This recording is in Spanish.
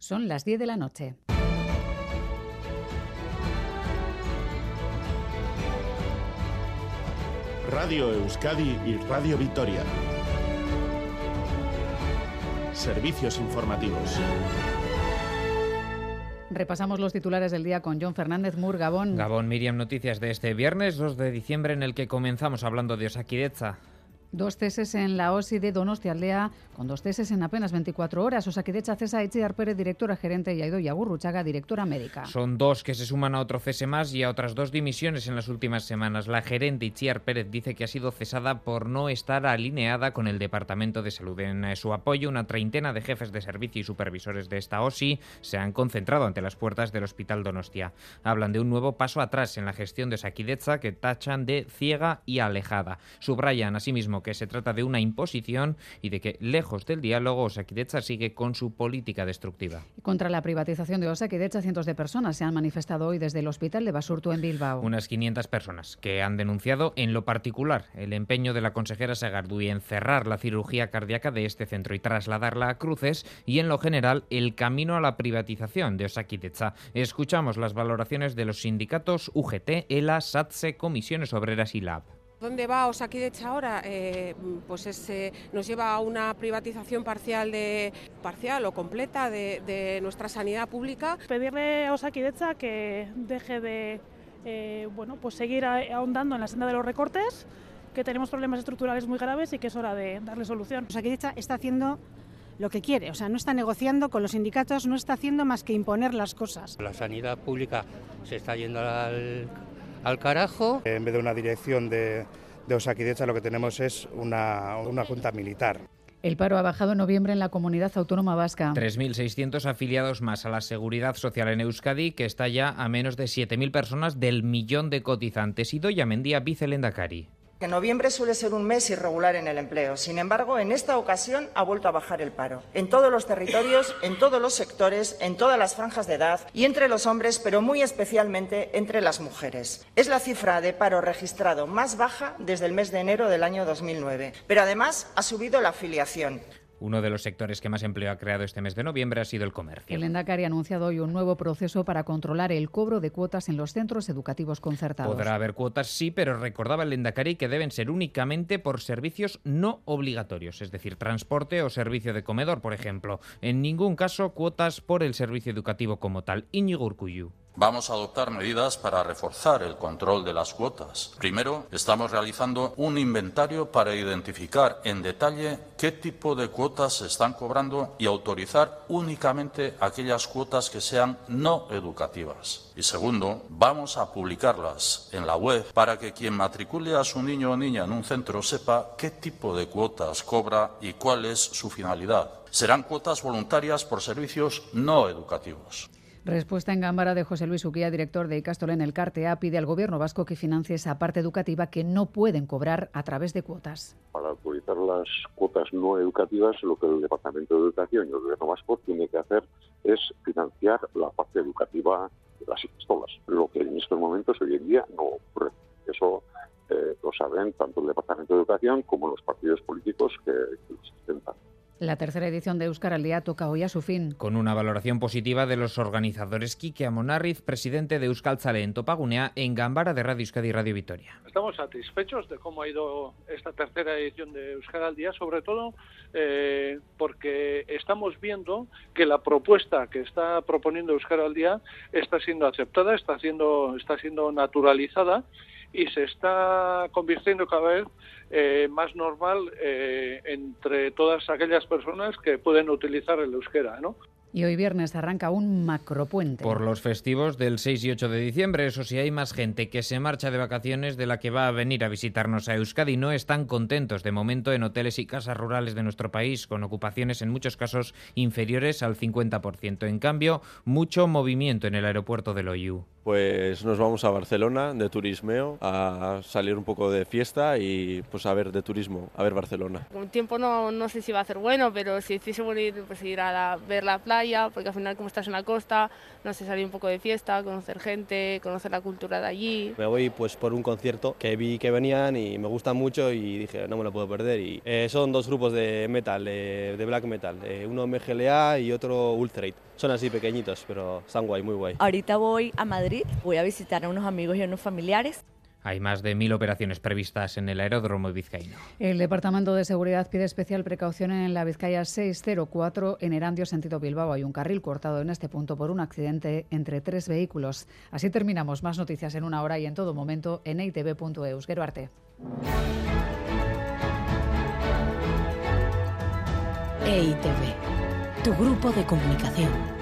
Son las 10 de la noche. Radio Euskadi y Radio Vitoria. Servicios informativos. Repasamos los titulares del día con John Fernández Mur, Gabón. Gabón, Miriam, noticias de este viernes 2 de diciembre en el que comenzamos hablando de Osakidecha. Dos ceses en la OSI de Donostialdea, con dos ceses en apenas 24 horas. Osakidecha cesa Itziar Pérez, directora gerente, y a Idoia Gurruchaga, directora médica. Son dos que se suman a otro cese más y a otras dos dimisiones en las últimas semanas. La gerente Itziar Pérez dice que ha sido cesada por no estar alineada con el Departamento de Salud. En eh, su apoyo, una treintena de jefes de servicio y supervisores de esta OSI se han concentrado ante las puertas del Hospital Donostia. Hablan de un nuevo paso atrás en la gestión de Osakidecha que tachan de ciega y alejada. Subrayan asimismo que se trata de una imposición y de que, lejos del diálogo, Osakidecha sigue con su política destructiva. Contra la privatización de Osakidecha, cientos de personas se han manifestado hoy desde el Hospital de Basurto en Bilbao. Unas 500 personas que han denunciado en lo particular el empeño de la consejera Sagardui en cerrar la cirugía cardíaca de este centro y trasladarla a Cruces y en lo general el camino a la privatización de Osakidecha. Escuchamos las valoraciones de los sindicatos UGT, ELA, SATSE, Comisiones Obreras y LAB. ¿Dónde va Osakidecha ahora? Eh, pues es, eh, nos lleva a una privatización parcial, de, parcial o completa de, de nuestra sanidad pública. Pedirle a Osakidecha que deje de eh, bueno, pues seguir ahondando en la senda de los recortes, que tenemos problemas estructurales muy graves y que es hora de darle solución. Osakidecha está haciendo lo que quiere, o sea, no está negociando con los sindicatos, no está haciendo más que imponer las cosas. La sanidad pública se está yendo al al carajo. En vez de una dirección de, de Osakidecha lo que tenemos es una, una junta militar. El paro ha bajado en noviembre en la comunidad autónoma vasca. 3.600 afiliados más a la seguridad social en Euskadi, que está ya a menos de 7.000 personas del millón de cotizantes. Y Doya Mendía, vicelendacari. Que noviembre suele ser un mes irregular en el empleo. Sin embargo, en esta ocasión ha vuelto a bajar el paro. En todos los territorios, en todos los sectores, en todas las franjas de edad y entre los hombres, pero muy especialmente entre las mujeres. Es la cifra de paro registrado más baja desde el mes de enero del año 2009. Pero además ha subido la afiliación. Uno de los sectores que más empleo ha creado este mes de noviembre ha sido el comercio. El Endacari ha anunciado hoy un nuevo proceso para controlar el cobro de cuotas en los centros educativos concertados. Podrá haber cuotas, sí, pero recordaba el Endacari que deben ser únicamente por servicios no obligatorios, es decir, transporte o servicio de comedor, por ejemplo. En ningún caso cuotas por el servicio educativo como tal. Íñigo Urcuyu. Vamos a adoptar medidas para reforzar el control de las cuotas. Primero, estamos realizando un inventario para identificar en detalle qué tipo de cuotas se están cobrando y autorizar únicamente aquellas cuotas que sean no educativas. Y segundo, vamos a publicarlas en la web para que quien matricule a su niño o niña en un centro sepa qué tipo de cuotas cobra y cuál es su finalidad. Serán cuotas voluntarias por servicios no educativos. Respuesta en Gámbara de José Luis Uquía, director de Icastol en el Cartea, pide al Gobierno vasco que financie esa parte educativa que no pueden cobrar a través de cuotas. Para autorizar las cuotas no educativas, lo que el Departamento de Educación y el Gobierno vasco tiene que hacer es financiar la parte educativa de las Icastolas, lo que en estos momentos hoy en día no ocurre. Eso eh, lo saben tanto el Departamento de Educación como los partidos políticos que, que lo. La tercera edición de Euskara al Día toca hoy a su fin. Con una valoración positiva de los organizadores Quique Amonarriz, presidente de Euskaltzale en Topagunea, en Gambara de Radio Euskadi y Radio Vitoria. Estamos satisfechos de cómo ha ido esta tercera edición de Euskara al Día, sobre todo eh, porque estamos viendo que la propuesta que está proponiendo Euskara al Día está siendo aceptada, está siendo, está siendo naturalizada y se está convirtiendo cada vez eh, más normal eh, entre todas aquellas personas que pueden utilizar el euskera, ¿no? Y hoy viernes arranca un macropuente. Por los festivos del 6 y 8 de diciembre, eso sí, hay más gente que se marcha de vacaciones de la que va a venir a visitarnos a Euskadi. No están contentos de momento en hoteles y casas rurales de nuestro país, con ocupaciones en muchos casos inferiores al 50%. En cambio, mucho movimiento en el aeropuerto de Loiu. Pues nos vamos a Barcelona de turismeo, a salir un poco de fiesta y pues a ver de turismo, a ver Barcelona. Un tiempo no, no sé si va a ser bueno, pero si hiciésemos ir, pues ir a la, ver la playa, porque al final como estás en la costa, no sé, salir un poco de fiesta, conocer gente, conocer la cultura de allí. Me voy pues por un concierto que vi que venían y me gusta mucho y dije no me lo puedo perder. Y eh, son dos grupos de metal, de, de black metal, eh, uno MGLA y otro Ultrate. son así pequeñitos, pero están guay, muy guay. Ahorita voy a Madrid, voy a visitar a unos amigos y a unos familiares. Hay más de mil operaciones previstas en el aeródromo vizcaíno. El Departamento de Seguridad pide especial precaución en la Vizcaya 604 en Erandio, sentido Bilbao. Hay un carril cortado en este punto por un accidente entre tres vehículos. Así terminamos. Más noticias en una hora y en todo momento en itv.eus. Arte. EITV, tu grupo de comunicación.